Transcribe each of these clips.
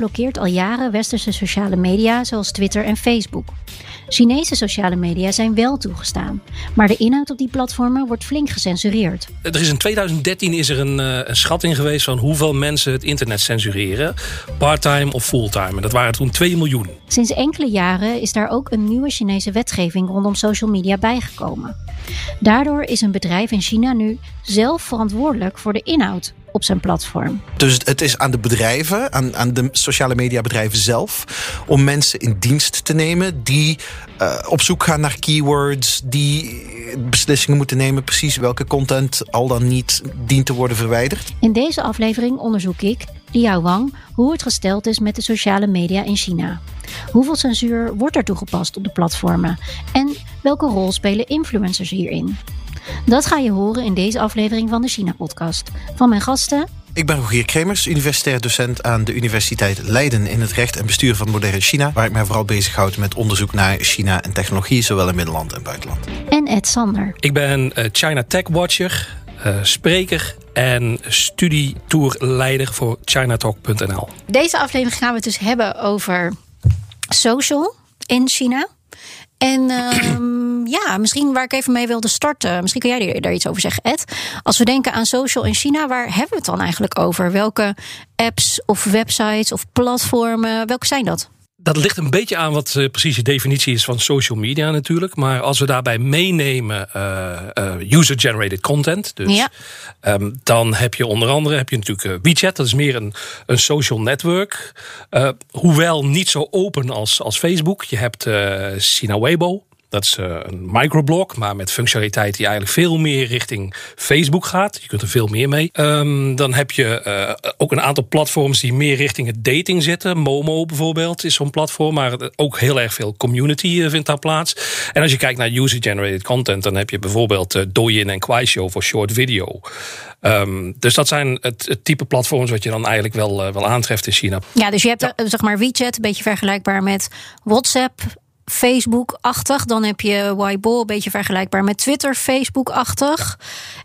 Blokkeert al jaren westerse sociale media zoals Twitter en Facebook. Chinese sociale media zijn wel toegestaan, maar de inhoud op die platformen wordt flink gecensureerd. Er is in 2013 is er een, eh, een schatting geweest van hoeveel mensen het internet censureren, parttime of fulltime. En dat waren toen 2 miljoen. Sinds enkele jaren is daar ook een nieuwe Chinese wetgeving rondom social media bijgekomen. Daardoor is een bedrijf in China nu zelf verantwoordelijk voor de inhoud op zijn platform. Dus het is aan de bedrijven, aan, aan de sociale media bedrijven zelf, om mensen in dienst te nemen die uh, op zoek gaan naar keywords, die beslissingen moeten nemen precies welke content al dan niet dient te worden verwijderd. In deze aflevering onderzoek ik, Liao Wang, hoe het gesteld is met de sociale media in China. Hoeveel censuur wordt er toegepast op de platformen? En welke rol spelen influencers hierin? Dat ga je horen in deze aflevering van de China-podcast. Van mijn gasten. Ik ben Rogier Kremers, universitair docent aan de Universiteit Leiden in het recht en bestuur van moderne China, waar ik mij vooral bezighoud met onderzoek naar China en technologie, zowel in binnenland en buitenland. En Ed Sander. Ik ben uh, China Tech Watcher, uh, spreker en studietourleider voor ChinaTalk.nl. Deze aflevering gaan we het dus hebben over social in China. En um, ja, misschien waar ik even mee wilde starten. Misschien kun jij daar iets over zeggen, Ed. Als we denken aan social in China, waar hebben we het dan eigenlijk over? Welke apps of websites of platformen, welke zijn dat? Dat ligt een beetje aan wat uh, precies de definitie is van social media natuurlijk. Maar als we daarbij meenemen uh, uh, user-generated content. Dus ja. um, dan heb je onder andere heb je natuurlijk WeChat. Dat is meer een, een social network. hoewel niet zo open als, als Facebook. Je hebt Sina Weibo. Dat is uh, een microblog, maar met functionaliteit die eigenlijk veel meer richting Facebook gaat. Je kunt er veel meer mee. Um, dan heb je uh, ook een aantal platforms die meer richting het dating zitten. Momo bijvoorbeeld is zo'n platform, maar ook heel erg veel community uh, vindt daar plaats. En als je kijkt naar user-generated content, dan heb je bijvoorbeeld uh, Douyin en Kuaishou voor short video. Um, dus dat zijn het, het, type platforms wat je dan eigenlijk wel, wel aantreft in China. Ja, dus je hebt ja. zeg maar WeChat, een beetje vergelijkbaar met WhatsApp. Facebook-achtig. Dan heb je Weibo, een beetje vergelijkbaar met Twitter, Facebook-achtig.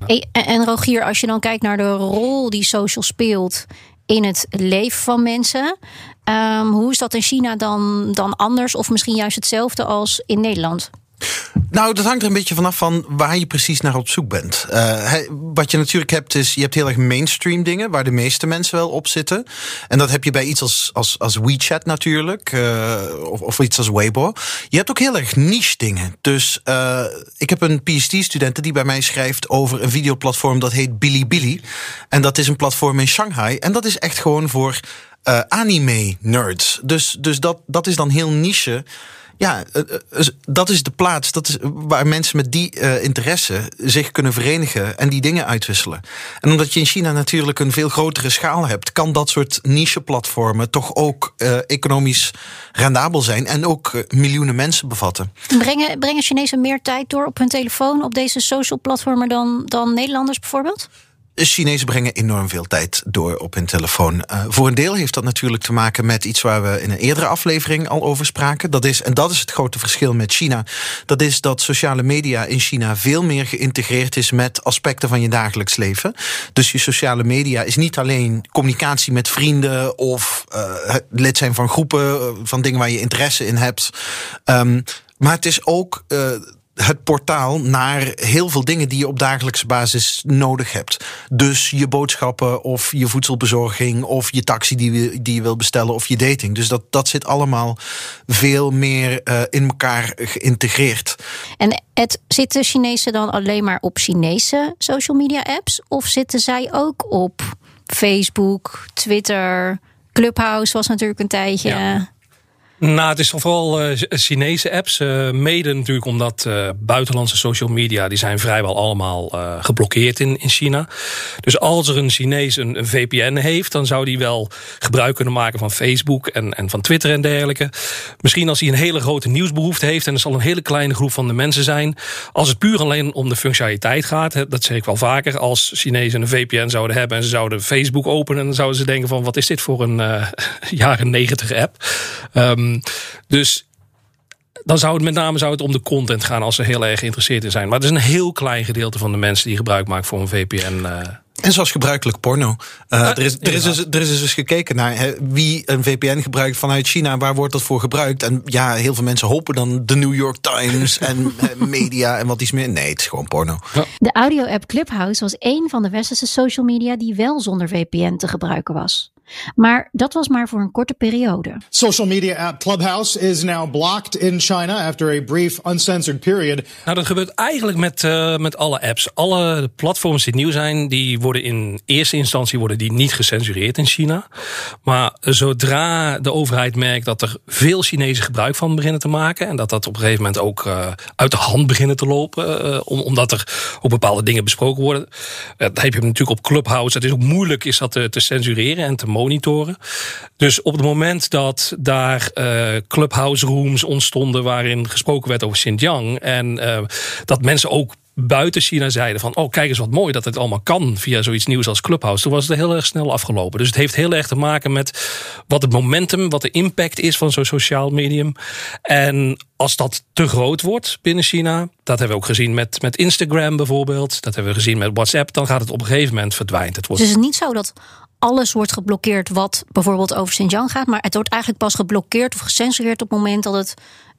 Ja. En, en Rogier, als je dan kijkt naar de rol die social speelt in het leven van mensen. Um, hoe is dat in China dan, dan anders of misschien juist hetzelfde als in Nederland? Nou, dat hangt er een beetje vanaf van waar je precies naar op zoek bent. Uh, wat je natuurlijk hebt is, je hebt heel erg mainstream dingen waar de meeste mensen wel op zitten. En dat heb je bij iets als, als, als WeChat natuurlijk, uh, of, of iets als Weibo. Je hebt ook heel erg niche dingen. Dus uh, ik heb een PhD-student die bij mij schrijft over een videoplatform dat heet Bilibili. En dat is een platform in Shanghai. En dat is echt gewoon voor anime-nerds. Dus, dus dat, dat is dan heel niche ja, dat is de plaats dat is waar mensen met die uh, interesse zich kunnen verenigen en die dingen uitwisselen. En omdat je in China natuurlijk een veel grotere schaal hebt, kan dat soort niche-platformen toch ook economisch rendabel zijn en ook miljoenen mensen bevatten. Brengen, brengen Chinezen meer tijd door op hun telefoon op deze social platformen dan, dan Nederlanders bijvoorbeeld? Chinezen brengen enorm veel tijd door op hun telefoon. Uh, voor een deel heeft dat natuurlijk te maken met iets waar we in een eerdere aflevering al over spraken. Dat is, en dat is het grote verschil met China. Dat is dat sociale media in China veel meer geïntegreerd is met aspecten van je dagelijks leven. Dus je sociale media is niet alleen communicatie met vrienden of uh, lid zijn van groepen, van dingen waar je interesse in hebt. Um, maar het is ook het portaal naar heel veel dingen die je op dagelijkse basis nodig hebt. Dus je boodschappen of je voedselbezorging of je taxi die, je, die je wil bestellen of je dating. Dus dat, dat zit allemaal veel meer uh, in elkaar geïntegreerd. En het, zitten Chinezen dan alleen maar op Chinese social media apps of zitten zij ook op Facebook, Twitter, Clubhouse was natuurlijk een tijdje. Ja. Nou, het is vooral uh, Chinese apps. Uh, mede natuurlijk omdat buitenlandse social media... die zijn vrijwel allemaal geblokkeerd in, in China. Dus als er een Chinees een, VPN heeft... dan zou die wel gebruik kunnen maken van Facebook en, en van Twitter en dergelijke. Misschien als hij een hele grote nieuwsbehoefte heeft... en er zal een hele kleine groep van de mensen zijn. Als het puur alleen om de functionaliteit gaat... Dat zeg ik wel vaker... als Chinezen een VPN zouden hebben... en ze zouden Facebook openen... dan zouden ze denken van... wat is dit voor een jaren negentig app... Um, Ehm, dus dan zou het met name zou het om de content gaan als ze heel erg geïnteresseerd in zijn. Maar het is een heel klein gedeelte van de mensen die gebruik maken voor een VPN. Uh. Eh. En zoals gebruikelijk porno. Uh, er, is, er, is dus, er is dus gekeken naar wie een VPN gebruikt vanuit China. Waar wordt dat voor gebruikt? En ja, heel veel mensen hopen dan de New York Times en media en wat iets meer. Nee, het is gewoon porno. De audio-app Clubhouse was één van de westerse social media die wel zonder VPN te gebruiken was. Maar dat was maar voor een korte periode. Social media app Clubhouse is now blocked in China after a brief uncensored period. Nou, dat gebeurt eigenlijk met, uh, met alle apps. Alle platforms die nieuw zijn, die worden in eerste instantie worden die niet gecensureerd in China. Maar zodra de overheid merkt dat er veel Chinezen gebruik van beginnen te maken en dat dat op een gegeven moment ook uh, uit de hand beginnen te lopen, uh, omdat er ook bepaalde dingen besproken worden. dat heb je natuurlijk op Clubhouse. Het is ook moeilijk is dat te, te censureren en te monitoren. Dus op het moment dat daar uh, clubhouse rooms ontstonden waarin gesproken werd over Xinjiang en uh, dat mensen ook buiten China zeiden van... oh, kijk eens wat mooi dat het allemaal kan via zoiets nieuws als Clubhouse. Toen was het heel erg snel afgelopen. Dus het heeft heel erg te maken met wat het momentum... wat de impact is van zo'n sociaal medium. En als dat te groot wordt binnen China... dat hebben we ook gezien met, met Instagram bijvoorbeeld... dat hebben we gezien met WhatsApp... dan gaat het op een gegeven moment verdwijnen. Het wordt... Dus het is niet zo dat alles wordt geblokkeerd wat bijvoorbeeld over Xinjiang gaat. Maar het wordt eigenlijk pas geblokkeerd of gecensureerd op het moment dat het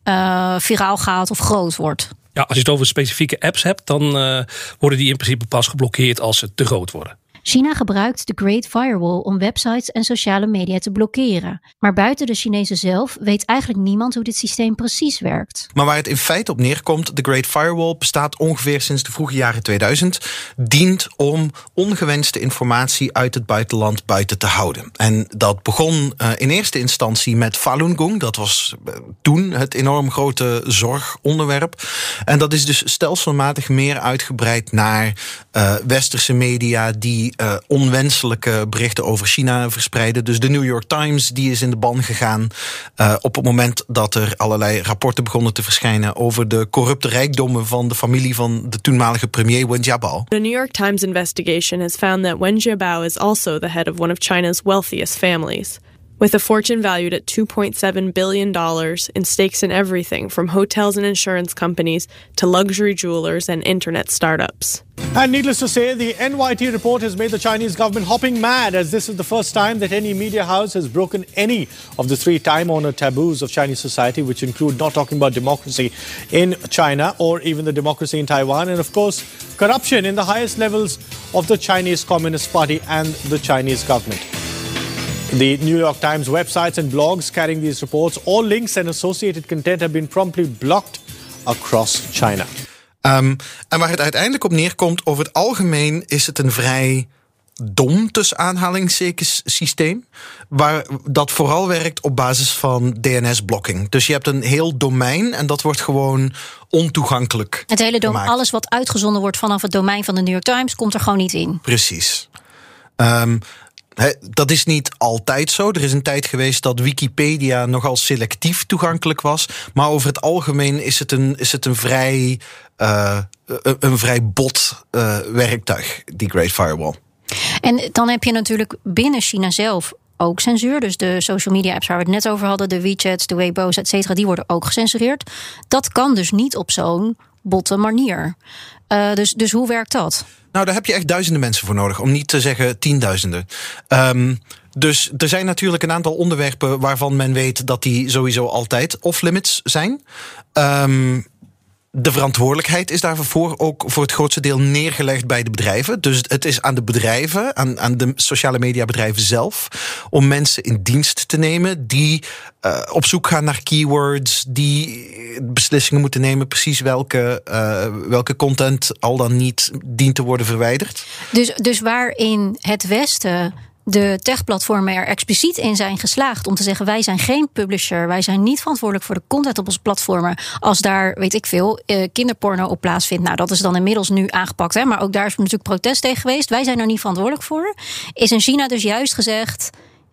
uh, viraal gaat of groot wordt. Ja, als je het over specifieke apps hebt, dan uh, worden die in principe pas geblokkeerd als ze te groot worden. China gebruikt de Great Firewall om websites en sociale media te blokkeren. Maar buiten de Chinezen zelf weet eigenlijk niemand hoe dit systeem precies werkt. Maar waar het in feite op neerkomt, de Great Firewall bestaat ongeveer sinds de vroege jaren 2000, dient om ongewenste informatie uit het buitenland buiten te houden. En dat begon uh, in eerste instantie met Falun Gong. Dat was uh, toen het enorm grote zorgonderwerp. En dat is dus stelselmatig meer uitgebreid naar uh, westerse media die uh, onwenselijke berichten over China verspreiden. Dus de New York Times die is in de ban gegaan uh, op het moment dat er allerlei rapporten begonnen te verschijnen over de corrupte rijkdommen van de familie van de toenmalige premier Wen Jiabao. The New York Times investigation has found that Wen Jiabao is also the head of one of China's wealthiest families. With a fortune valued at $2.7 billion in stakes in everything from hotels and insurance companies to luxury jewelers and internet startups. And needless to say, the NYT report has made the Chinese government hopping mad, as this is the first time that any media house has broken any of the three time honored taboos of Chinese society, which include not talking about democracy in China or even the democracy in Taiwan, and of course, corruption in the highest levels of the Chinese Communist Party and the Chinese government. The New York Times websites and blogs carrying these reports, all links and associated content have been promptly blocked across China. Um, en waar het uiteindelijk op neerkomt, over het algemeen is het een vrij dom tussen aanhalingstekens systeem. Waar dat vooral werkt op basis van DNS-blokking. Dus je hebt een heel domein en dat wordt gewoon ontoegankelijk. Het hele domein, alles wat uitgezonden wordt vanaf het domein van de New York Times, komt er gewoon niet in. Precies. Um, dat is niet altijd zo. Er is een tijd geweest dat Wikipedia nogal selectief toegankelijk was. Maar over het algemeen is het een, is het een vrij, uh, een vrij bot uh, werktuig, die Great Firewall. En dan heb je natuurlijk binnen China zelf ook censuur. Dus de social media apps waar we het net over hadden, de WeChats, de Weibo's, et cetera, die worden ook gecensureerd. Dat kan dus niet op zo'n botte manier. Uh, dus, dus hoe werkt dat? Nou, daar heb je echt duizenden mensen voor nodig, om niet te zeggen tienduizenden. Um, dus er zijn natuurlijk een aantal onderwerpen waarvan men weet dat die sowieso altijd off-limits zijn. Um, de verantwoordelijkheid is daarvoor ook voor het grootste deel neergelegd bij de bedrijven. Dus het is aan de bedrijven, aan, aan de sociale media bedrijven zelf, om mensen in dienst te nemen die uh, op zoek gaan naar keywords, die beslissingen moeten nemen, precies welke, uh, welke content al dan niet dient te worden verwijderd. Dus, dus waarin het Westen de techplatformen er expliciet in zijn geslaagd om te zeggen: wij zijn geen publisher, wij zijn niet verantwoordelijk voor de content op onze platformen. Als daar, weet ik veel, eh, kinderporno op plaatsvindt. Nou, dat is dan inmiddels nu aangepakt. Hè? Maar ook daar is natuurlijk protest tegen geweest. Wij zijn er niet verantwoordelijk voor. Is in China dus juist gezegd.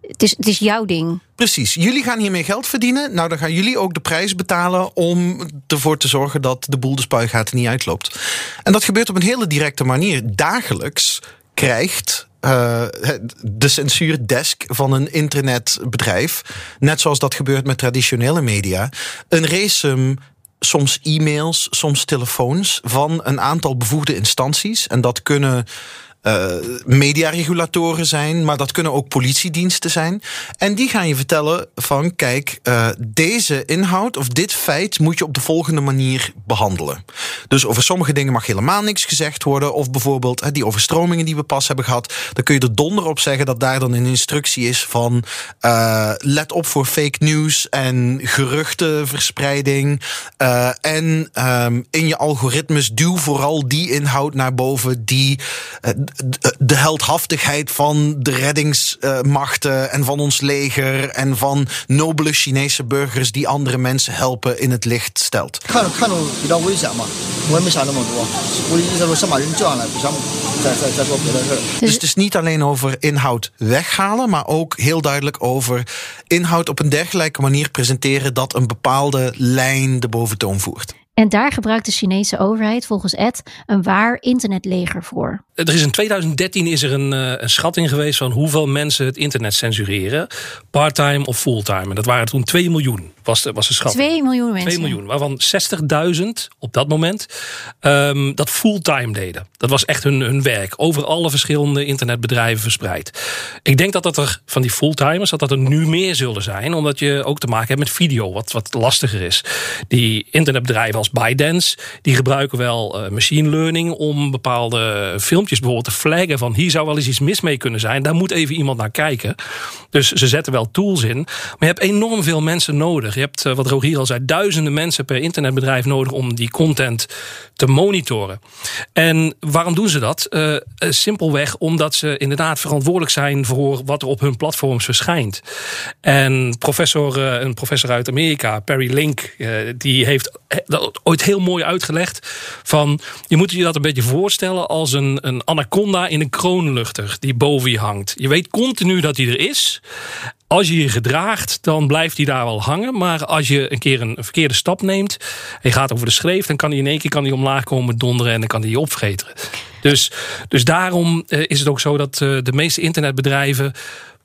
Het is, het is jouw ding. Precies. Jullie gaan hiermee geld verdienen. Nou, dan gaan jullie ook de prijs betalen om ervoor te zorgen dat de boel de spuigaten niet uitloopt. En dat gebeurt op een hele directe manier. Dagelijks krijgt uh, de censuurdesk van een internetbedrijf, net zoals dat gebeurt met traditionele media, een race soms e-mails, soms telefoons van een aantal bevoegde instanties. En dat kunnen uh, mediaregulatoren zijn, maar dat kunnen ook politiediensten zijn. En die gaan je vertellen van kijk, uh, deze inhoud of dit feit moet je op de volgende manier behandelen. Dus over sommige dingen mag helemaal niks gezegd worden. Of bijvoorbeeld die overstromingen die we pas hebben gehad. Dan kun je er donder op zeggen dat daar dan een instructie is van uh, let op voor fake news en geruchtenverspreiding. en um, in je algoritmes duw vooral die inhoud naar boven die de heldhaftigheid van de reddingsmachten en van ons leger en van nobele Chinese burgers die andere mensen helpen in het licht stelt. Dus het is niet alleen over inhoud weghalen, maar ook heel duidelijk over inhoud op een dergelijke manier presenteren dat een bepaalde lijn de boventoon voert. En daar gebruikt de Chinese overheid volgens Ed een waar internetleger voor. Er is in 2013 is er een, uh, een schatting geweest van hoeveel mensen het internet censureren. Parttime of fulltime. En dat waren toen 2 miljoen, was de, was de schatting. 2 miljoen mensen. 2 miljoen, waarvan 60.000 op dat moment um, dat fulltime deden. Dat was echt hun, hun werk. Over alle verschillende internetbedrijven verspreid. Ik denk dat dat er van die fulltimers, dat dat er nu meer zullen zijn. Omdat je ook te maken hebt met video, wat, wat lastiger is. Die internetbedrijven als die gebruiken wel uh, machine learning om bepaalde filmpjes bijvoorbeeld te flaggen van hier zou wel eens iets mis mee kunnen zijn. Daar moet even iemand naar kijken. Dus ze zetten wel tools in. Maar je hebt enorm veel mensen nodig. Je hebt, uh, wat Rogier al zei, duizenden mensen per internetbedrijf nodig om die content te monitoren. En waarom doen ze dat? Uh, simpelweg omdat ze inderdaad verantwoordelijk zijn voor wat er op hun platforms verschijnt. En professor, een professor uit Amerika, Perry Link, die heeft ooit heel mooi uitgelegd. Van, je moet je dat een beetje voorstellen als een, een anaconda in een kroonluchter die boven je hangt. Je weet continu dat hij er is. Als je je gedraagt, dan blijft hij daar wel hangen. Maar als je een keer een verkeerde stap neemt. en je gaat over de schreef. dan kan hij in één keer kan hij omlaag komen donderen. en dan kan hij je opvreteren. Dus, dus daarom eh, is het ook zo dat eh, de meeste internetbedrijven.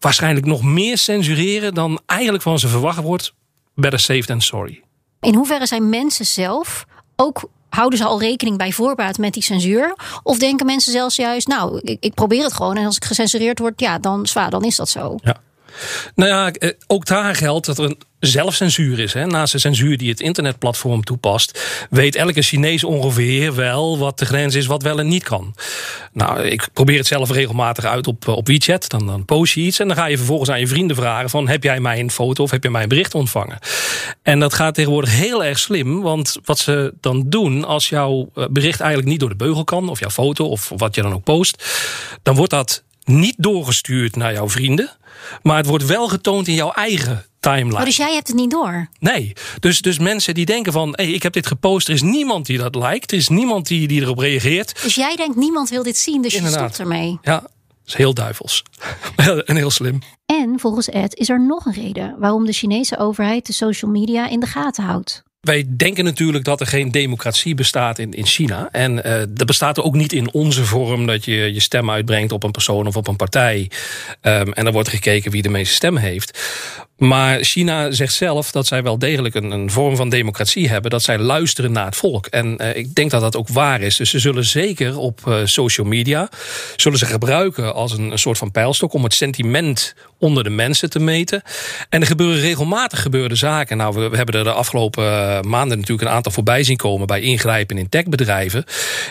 waarschijnlijk nog meer censureren dan eigenlijk van ze verwacht wordt. Better safe than sorry. In hoeverre zijn mensen zelf ook houden ze al rekening bij voorbaat met die censuur? Of denken mensen zelfs juist, nou, ik, probeer het gewoon en als ik gecensureerd word, ja, dan zwaar, dan is dat zo. Ja. Nou ja, eh, ook daar geldt dat er een zelfcensuur is. Hè. Naast de censuur die het internetplatform toepast, weet elke Chinees ongeveer wel wat de grens is wat wel en niet kan. Nou, ik probeer het zelf regelmatig uit op, op WeChat. Dan, dan post je iets en dan ga je vervolgens aan je vrienden vragen: van heb jij mij een foto of heb je mij een bericht ontvangen? En dat gaat tegenwoordig heel erg slim, want wat ze dan doen als jouw eh, bericht eigenlijk niet door de beugel kan, of jouw foto of wat je dan ook post, dan wordt dat niet doorgestuurd naar jouw vrienden. Maar het wordt wel getoond in jouw eigen timeline. Oh, dus jij hebt het niet door? Nee. Dus, dus mensen die denken van... Hey, ik heb dit gepost, er is niemand die dat liked. Er is niemand die, die erop reageert. Dus jij denkt niemand wil dit zien, dus Inderdaad. je stopt ermee. Ja, dat is heel duivels. en heel slim. En volgens Ed is er nog een reden... waarom de Chinese overheid de social media in de gaten houdt. Wij denken natuurlijk dat er geen democratie bestaat in, in China. En uh, dat bestaat er ook niet in onze vorm dat je je stem uitbrengt op een persoon of op een partij. Um, en dan wordt gekeken wie de meeste stemmen heeft. Maar China zegt zelf dat zij wel degelijk een, een vorm van democratie hebben. Dat zij luisteren naar het volk. En uh, ik denk dat dat ook waar is. Dus ze zullen zeker op uh, social media... zullen ze gebruiken als een, een, soort van pijlstok... om het sentiment onder de mensen te meten. En er gebeuren regelmatig gebeurde zaken. Nou, we, we hebben er de afgelopen uh, maanden natuurlijk een aantal voorbij zien komen... bij ingrijpen in techbedrijven...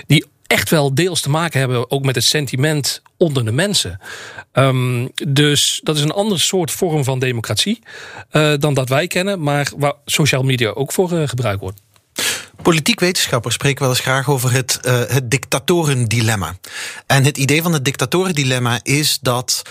die echt wel deels te maken hebben ook met het sentiment onder de mensen. Um, dus dat is een andere soort vorm van democratie uh, dan dat wij kennen, maar waar social media ook voor uh, gebruikt wordt. Politiek wetenschappers spreken wel eens graag over het, uh, het dictatorendilemma. En het idee van het dictatorendilemma is dat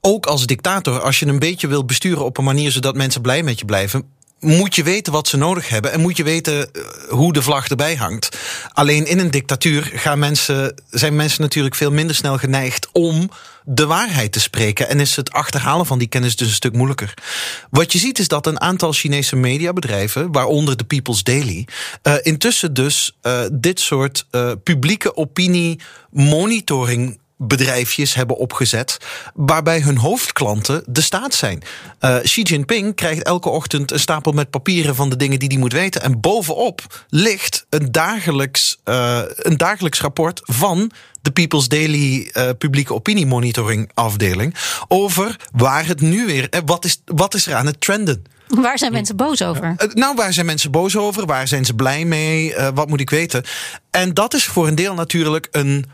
ook als dictator, als je een beetje wil besturen op een manier zodat mensen blij met je blijven, moet je weten wat ze nodig hebben en moet je weten eh, hoe de vlag erbij hangt. Alleen in een dictatuur gaan mensen, zijn mensen natuurlijk veel minder snel geneigd om de waarheid te spreken. En is het achterhalen van die kennis dus een stuk moeilijker. Wat je ziet is dat een aantal Chinese mediabedrijven, waaronder de People's Daily, uh, intussen dus uh, dit soort publieke opinie monitoring bedrijfjes hebben opgezet. waarbij hun hoofdklanten de staat zijn. Uh, Xi Jinping krijgt elke ochtend een stapel met papieren van de dingen die hij moet weten. En bovenop ligt een dagelijks, uh, een dagelijks rapport van de People's Daily uh, publieke opinie monitoring afdeling. over waar het nu weer. wat, is, wat is er aan het trenden? Waar zijn mensen boos over? Nou, waar zijn mensen boos over? Waar zijn ze blij mee? Uh, wat moet ik weten? En dat is voor een deel natuurlijk een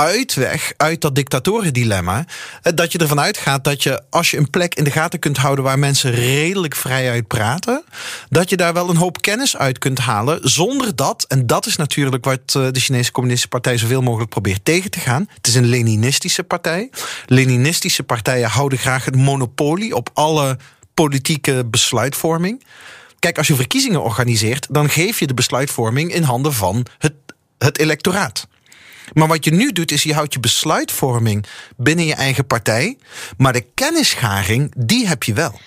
uitweg uit dat dictatorendilemma. Eh, dat je ervan uitgaat dat je, als je een plek in de gaten kunt houden waar mensen redelijk vrij uit praten, dat je daar wel een hoop kennis uit kunt halen. Zonder dat, en dat is natuurlijk wat eh, de Chinese Communistische Partij zoveel mogelijk probeert tegen te gaan. Het is een Leninistische partij. Leninistische partijen houden graag het monopolie op alle politieke besluitvorming. Kijk, als je verkiezingen organiseert, dan geef je de besluitvorming in handen van het, het electoraat. Maar wat je nu doet, is je houdt je besluitvorming binnen je eigen partij. Maar de kennisscharing, die heb je wel.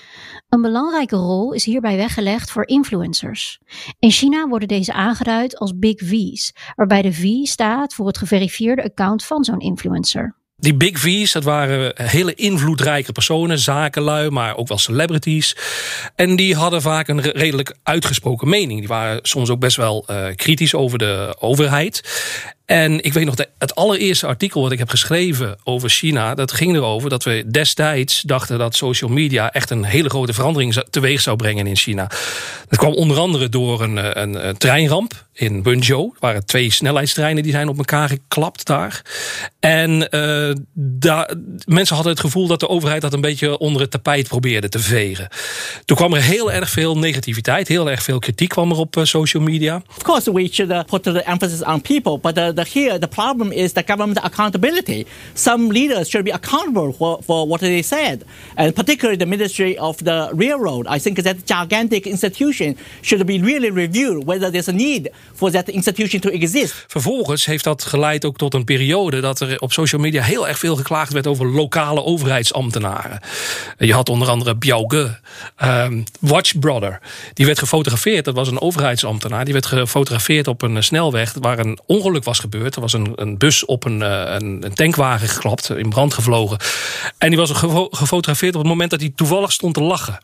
Een belangrijke rol is hierbij weggelegd voor influencers. In China worden deze aangeduid als Big V's, waarbij de V staat voor het geverifieerde account van zo'n influencer. Die big V's, dat waren hele invloedrijke personen, zakenlui, maar ook wel celebrities. En die hadden vaak een redelijk uitgesproken mening. Die waren soms ook best wel uh, kritisch over de overheid. En ik weet nog, het allereerste artikel wat ik heb geschreven over China, dat ging erover dat we destijds dachten dat social media echt een hele grote verandering teweeg zou brengen in China. Dat kwam onder andere door een, eh, een, een treinramp in Wenzhou. Er waren twee snelheidstreinen die zijn op elkaar geklapt daar. En daar, mensen hadden het gevoel dat de overheid dat een beetje onder het tapijt probeerde te vegen. Toen kwam er heel erg veel negativiteit, heel erg veel kritiek kwam er op uh, social media. Of course we should put the emphasis on people, but the here the problem is the government accountability. Some leaders should be accountable for, for what they said, and particularly the Ministry of the Railroad. I think that gigantic institution should be really reviewed whether there's a need for that institution to exist. Vervolgens heeft dat geleid ook tot een periode dat er op social media heel erg veel geklaagd werd over lokale overheidsambtenaren. Je had onder andere Biao Ge, um, Watch Brother. Die werd gefotografeerd, dat was een overheidsambtenaar. Die werd gefotografeerd op een snelweg waar een ongeluk was Er was een, een bus op een, eh, een, een, tankwagen geklapt, in brand gevlogen. En die was gefotografeerd op het moment dat hij toevallig stond te lachen.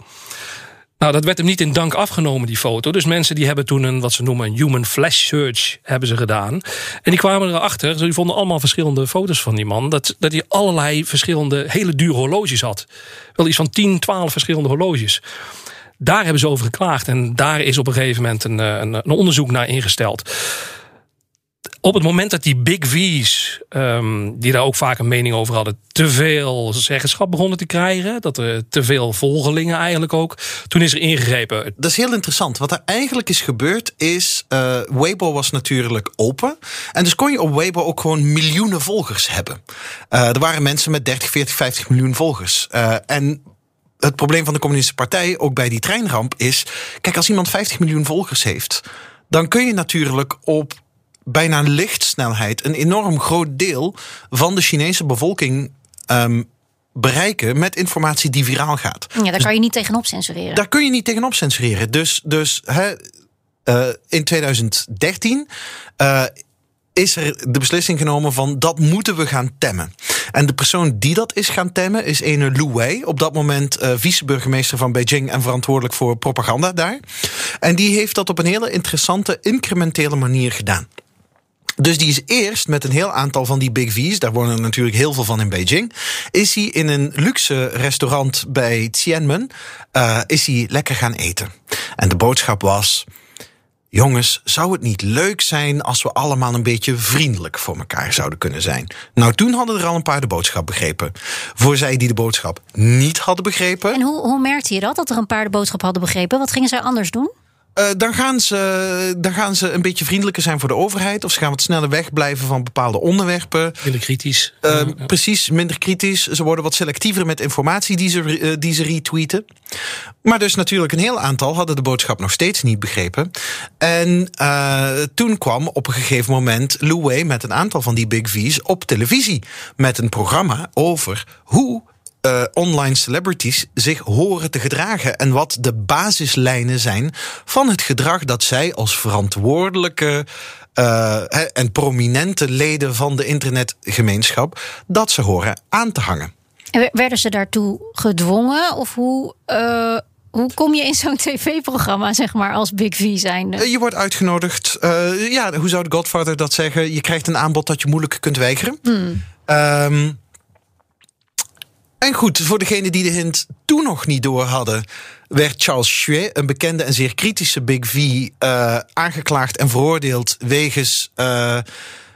Nou, dat werd hem niet in dank afgenomen, die foto. Dus mensen die hebben toen een, wat ze noemen, een human flash search hebben ze gedaan. En die kwamen erachter, die vonden allemaal verschillende foto's van die man... dat, dat hij allerlei verschillende hele dure horloges had. Wel iets van 10, 12 verschillende horloges. Daar hebben ze over geklaagd. En daar is op een gegeven moment een, eh, een, een onderzoek naar ingesteld op het moment dat die big V's, um, die daar ook vaak een mening over hadden, te veel zeggenschap begonnen te krijgen, dat er te veel volgelingen eigenlijk ook, toen is er ingegrepen. Dat is heel interessant. Wat er eigenlijk is gebeurd is, uh, Weibo was natuurlijk open. En dus kon je op Weibo ook gewoon miljoenen volgers hebben. Uh, er waren mensen met 30, 40, 50 miljoen volgers. Uh, en het probleem van de Communistische Partij, ook bij die treinramp, is: kijk, als iemand 50 miljoen volgers heeft, dan kun je natuurlijk op bijna lichtsnelheid een enorm groot deel van de Chinese bevolking um, bereiken met informatie die viraal gaat. Ja, daar dus kan je niet tegenop censureren. Daar kun je niet tegenop censureren. Dus, dus hè, uh, in 2013 uh, is er de beslissing genomen van dat moeten we gaan temmen. En de persoon die dat is gaan temmen is ene Lu Wei, op dat moment uh, vice-burgemeester van Beijing en verantwoordelijk voor propaganda daar. En die heeft dat op een hele interessante, incrementele manier gedaan. Dus die is eerst met een heel aantal van die Big V's, daar wonen natuurlijk heel veel van in Beijing, is hij in een luxe restaurant bij Tiananmen, uh, is hij lekker gaan eten. En de boodschap was, jongens, zou het niet leuk zijn als we allemaal een beetje vriendelijk voor elkaar zouden kunnen zijn? Nou, toen hadden er al een paar de boodschap begrepen. Voor zij die de boodschap niet hadden begrepen. En hoe, hoe merkte je dat, dat er een paar de boodschap hadden begrepen? Wat gingen zij anders doen? Uh, dan, gaan ze, dan gaan ze een beetje vriendelijker zijn voor de overheid. Of ze gaan wat sneller wegblijven van bepaalde onderwerpen. Minder kritisch. Uh, Precies, minder kritisch. Ze worden wat selectiever met informatie die ze, uh, die ze retweeten. Maar dus natuurlijk een heel aantal hadden de boodschap nog steeds niet begrepen. En toen kwam op een gegeven moment Lou Wei met een aantal van die big V's op televisie. Met een programma over hoe uh, online celebrities zich horen te gedragen. En wat de basislijnen zijn van het gedrag dat zij als verantwoordelijke uh, en prominente leden van de internetgemeenschap dat ze horen aan te hangen. En werden ze daartoe gedwongen? Of hoe. Uh... Hoe kom je in zo'n tv-programma, zeg maar, als Big V zijn? Je wordt uitgenodigd. Uh, ja, hoe zou de Godfather dat zeggen? Je krijgt een aanbod dat je moeilijk kunt weigeren. Hmm. Um, en goed, voor degenen die de hint toen nog niet door hadden, werd Charles Xue, een bekende en zeer kritische Big V, uh, aangeklaagd en veroordeeld wegens. Uh,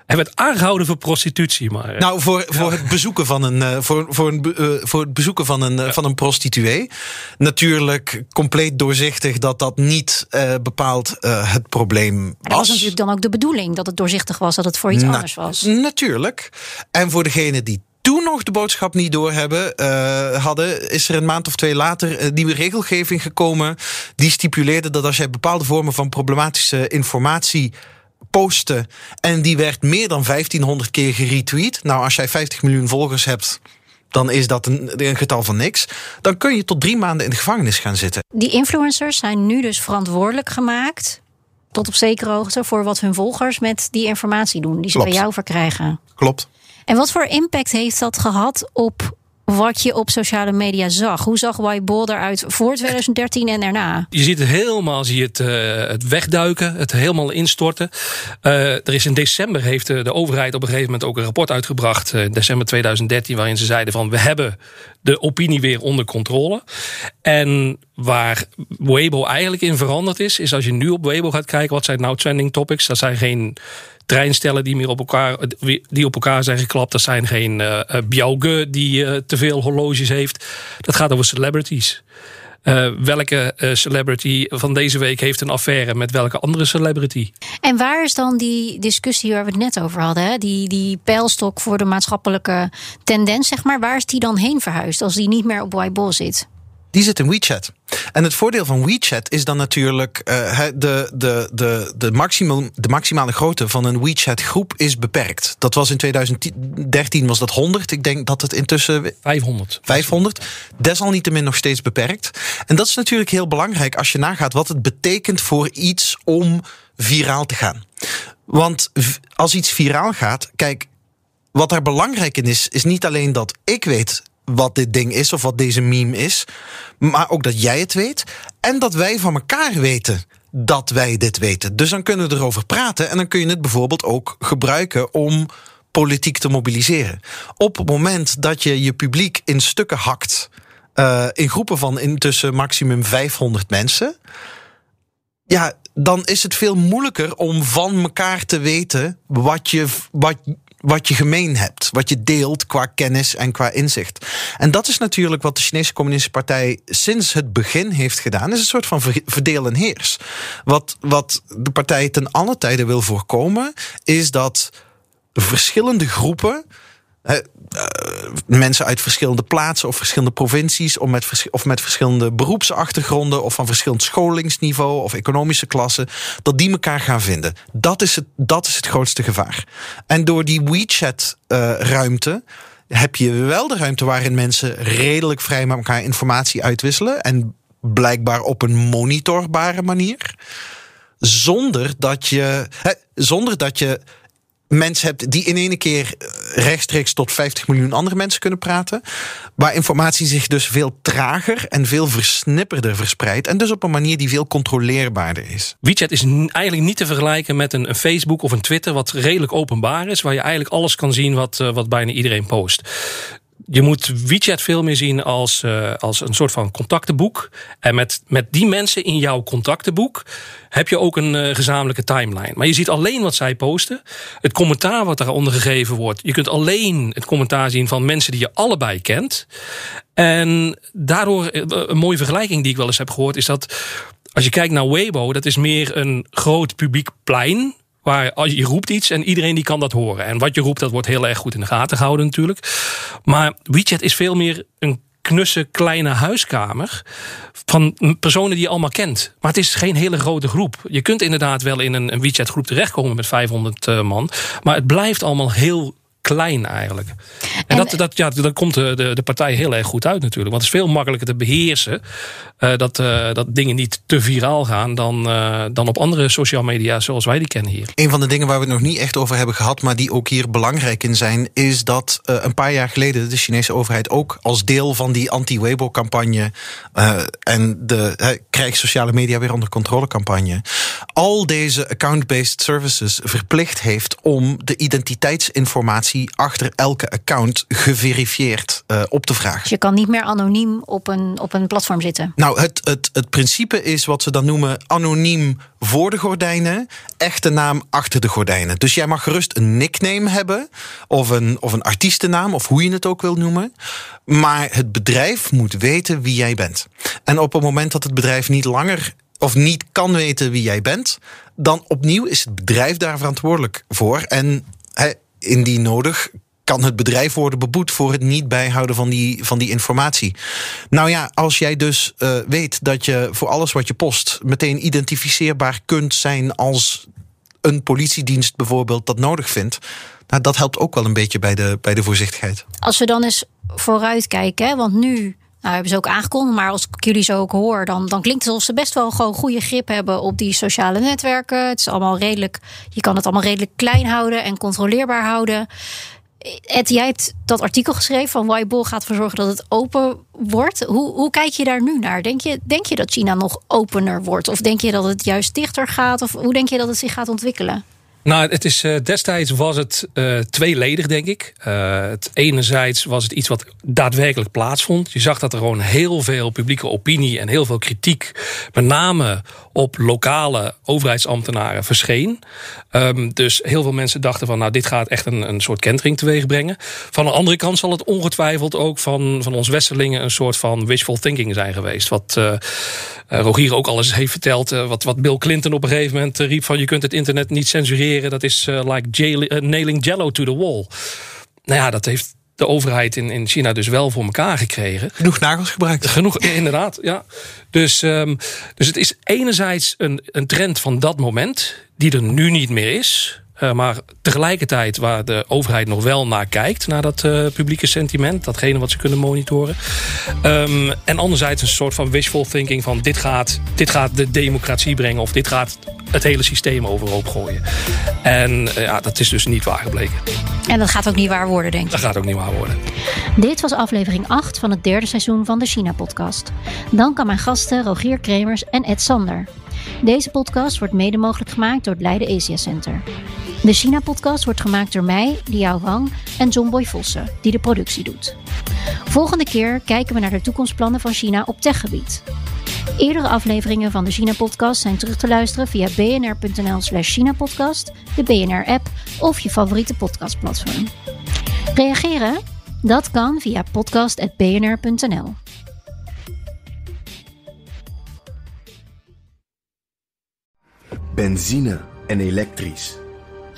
hij werd aangehouden voor prostitutie, maar. Nou, voor, voor het bezoeken van een, voor, voor, een, voor het bezoeken van een, ja. van een prostituee. Natuurlijk compleet doorzichtig dat dat niet uh, bepaald het probleem was. Dat was natuurlijk dan ook de bedoeling, dat het doorzichtig was, dat het voor iets Na anders was. Natuurlijk. En voor degene die toen nog de boodschap niet doorhebben uh, hadden, is er een maand of twee later een nieuwe regelgeving gekomen. Die stipuleerde dat als jij bepaalde vormen van problematische informatie postte. en die werd meer dan 1500 keer geretweet. Nou, als jij 50 miljoen volgers hebt. Dan is dat een, een getal van niks. Dan kun je tot drie maanden in de gevangenis gaan zitten. Die influencers zijn nu dus verantwoordelijk gemaakt tot op zekere hoogte voor wat hun volgers met die informatie doen die ze Klopt. bij jou verkrijgen. Klopt. En wat voor impact heeft dat gehad op wat je op sociale media zag? Hoe zag Weibo eruit voor 2013 en daarna? Je ziet het helemaal, zie het, uh, het wegduiken, het helemaal instorten. Uh, er is in december heeft de, overheid op een gegeven moment ook een rapport uitgebracht, in december 2013, waarin ze zeiden van we hebben de opinie weer onder controle. En waar Weibo eigenlijk in veranderd is, is als je nu op Weibo gaat kijken, wat zijn nou trending topics? Dat zijn geen treinstellen die meer op elkaar, die op elkaar zijn geklapt. Dat zijn geen uh, die uh, te veel horloges heeft. Dat gaat over celebrities. Welke celebrity van deze week heeft een affaire met welke andere celebrity? En waar is dan die discussie waar we het net over hadden? Die, die pijlstok voor de maatschappelijke tendens, zeg maar. Waar is die dan heen verhuisd als die niet meer op Weibo zit? Die zit in WeChat. En het voordeel van WeChat is dan natuurlijk uh, de, de, de, de, maximum, de maximale grootte van een WeChat-groep is beperkt. Dat was in 2013 was dat 100. Ik denk dat het intussen 500. 500. Desalniettemin nog steeds beperkt. En dat is natuurlijk heel belangrijk als je nagaat wat het betekent voor iets om viraal te gaan. Want als iets viraal gaat, kijk, wat er belangrijk in is, is niet alleen dat ik weet wat dit ding is of wat deze meme is. Maar ook dat jij het weet. En dat wij van elkaar weten dat wij dit weten. Dus dan kunnen we erover praten. En dan kun je het bijvoorbeeld ook gebruiken om politiek te mobiliseren. Op het moment dat je je publiek in stukken hakt. Uh, in groepen van intussen maximum 500 mensen. Ja, dan is het veel moeilijker om van elkaar te weten wat je, wat, wat je gemeen hebt, wat je deelt qua kennis en qua inzicht. En dat is natuurlijk wat de Chinese Communistische Partij sinds het begin heeft gedaan, is een soort van verdeel en heers. Wat, wat de partij ten alle tijden wil voorkomen, is dat verschillende groepen uh, mensen uit verschillende plaatsen of verschillende provincies, of met, of met verschillende beroepsachtergronden, of van verschillend scholingsniveau of economische klassen, dat die elkaar gaan vinden. Dat is het, dat is het grootste gevaar. En door die WeChat-ruimte. Uh, heb je wel de ruimte waarin mensen redelijk vrij met elkaar informatie uitwisselen. En blijkbaar op een monitorbare manier. Zonder dat je. Zonder dat je mensen hebt die in één keer rechtstreeks tot 50 miljoen andere mensen kunnen praten. Waar informatie zich dus veel trager en veel versnipperder verspreidt. En dus op een manier die veel controleerbaarder is. WeChat is eigenlijk niet te vergelijken met een, een Facebook of een Twitter, wat redelijk openbaar is. Waar je eigenlijk alles kan zien wat, uh, wat bijna iedereen post. Je moet WeChat veel meer zien als, uh, als een soort van contactenboek. En met, met die mensen in jouw contactenboek heb je ook een uh, gezamenlijke timeline. Maar je ziet alleen wat zij posten. Het commentaar wat daaronder gegeven wordt. Je kunt alleen het commentaar zien van mensen die je allebei kent. En daardoor, een mooie vergelijking die ik wel eens heb gehoord, is dat als je kijkt naar Weibo, dat is meer een groot publiek plein. Waar als je roept iets en iedereen die kan dat horen. En wat je roept, dat wordt heel erg goed in de gaten gehouden natuurlijk. Maar WeChat is veel meer een knusse kleine huiskamer van personen die je allemaal kent. Maar het is geen hele grote groep. Je kunt inderdaad wel in een, een WeChat groep terechtkomen met 500 uh, man. Maar het blijft allemaal heel klein eigenlijk. En, en dat, dat, ja, dan komt de, de, de, partij heel erg goed uit natuurlijk. Want het is veel makkelijker te beheersen. Uh, dat, uh, dat dingen niet te viraal gaan dan, uh, dan op andere social media zoals wij die kennen hier. Een van de dingen waar we het nog niet echt over hebben gehad, maar die ook hier belangrijk in zijn, is dat een paar jaar geleden de Chinese overheid ook als deel van die anti-Weibo-campagne en de krijg sociale media weer onder controle campagne, al deze account-based services verplicht heeft om de identiteitsinformatie achter elke account geverifieerd uh, op te vragen. Dus je kan niet meer anoniem op een, op een platform zitten? Nou, het, het, het principe is wat ze dan noemen anoniem voor de gordijnen, echte naam achter de gordijnen. Dus jij mag gerust een nickname hebben, of een, of een artiestennaam, of hoe je het ook wil noemen. Maar het bedrijf moet weten wie jij bent. En op het moment dat het bedrijf niet langer of niet kan weten wie jij bent, dan opnieuw is het bedrijf daar verantwoordelijk voor. En indien nodig, kan het bedrijf worden beboet voor het niet bijhouden van die, van die informatie. Nou ja, als jij dus uh, weet dat je voor alles wat je post meteen identificeerbaar kunt zijn als een politiedienst bijvoorbeeld dat nodig vindt. Nou, dat helpt ook wel een beetje bij de, bij de voorzichtigheid. Als we dan eens vooruit kijken, want nu nou, hebben ze ook aangekondigd, maar als ik jullie zo ook hoor, dan, dan klinkt het alsof ze best wel gewoon goede grip hebben op die sociale netwerken. Het is allemaal redelijk, je kan het allemaal redelijk klein houden en controleerbaar houden. Ed, jij hebt dat artikel geschreven van Weibo gaat ervoor zorgen dat het open wordt. Hoe, hoe kijk je daar nu naar? Denk je, denk je dat China nog opener wordt? Of denk je dat het juist dichter gaat? Of hoe denk je dat het zich gaat ontwikkelen? Nou, het is, uh, destijds was het uh, tweeledig, denk ik. Uh, het enerzijds was het iets wat daadwerkelijk plaatsvond. Je zag dat er gewoon heel veel publieke opinie en heel veel kritiek, met name op lokale overheidsambtenaren, verscheen. Um, dus heel veel mensen dachten van, nou, dit gaat echt een, een soort kentering teweeg brengen. Van de andere kant zal het ongetwijfeld ook van, van ons Westerlingen een soort van wishful thinking zijn geweest. Wat Rogier ook al eens heeft verteld, wat, wat Bill Clinton op een gegeven moment riep van, je kunt het internet niet censureren dat is like jail, nailing jello to the wall. Nou ja, dat heeft de overheid in, in China dus wel voor elkaar gekregen. Genoeg nagels gebruikt. Genoeg, inderdaad, ja. Dus, um, dus het is enerzijds een, een trend van dat moment, die er nu niet meer is. Uh, maar tegelijkertijd waar de overheid nog wel naar kijkt, naar dat uh, publieke sentiment, datgene wat ze kunnen monitoren. Um, en anderzijds een soort van wishful thinking van dit gaat, dit gaat de democratie brengen of dit gaat het hele systeem overhoop gooien. En uh, ja, dat is dus niet waar gebleken. En dat gaat ook niet waar worden, denk ik. Dat gaat ook niet waar worden. Dit was aflevering 8 van het derde seizoen van de China-podcast. Dank aan mijn gasten Rogier Kremers en Ed Sander. Deze podcast wordt mede mogelijk gemaakt door het Leiden Asia Center. De China-podcast wordt gemaakt door mij, Liao Wang en John Boy Vossen, die de productie doet. Volgende keer kijken we naar de toekomstplannen van China op techgebied. Eerdere afleveringen van de China-podcast zijn terug te luisteren via bnr.nl/slash China-podcast, de BNR-app of je favoriete podcastplatform. Reageren? Dat kan via podcast.bnr.nl. Benzine en elektrisch.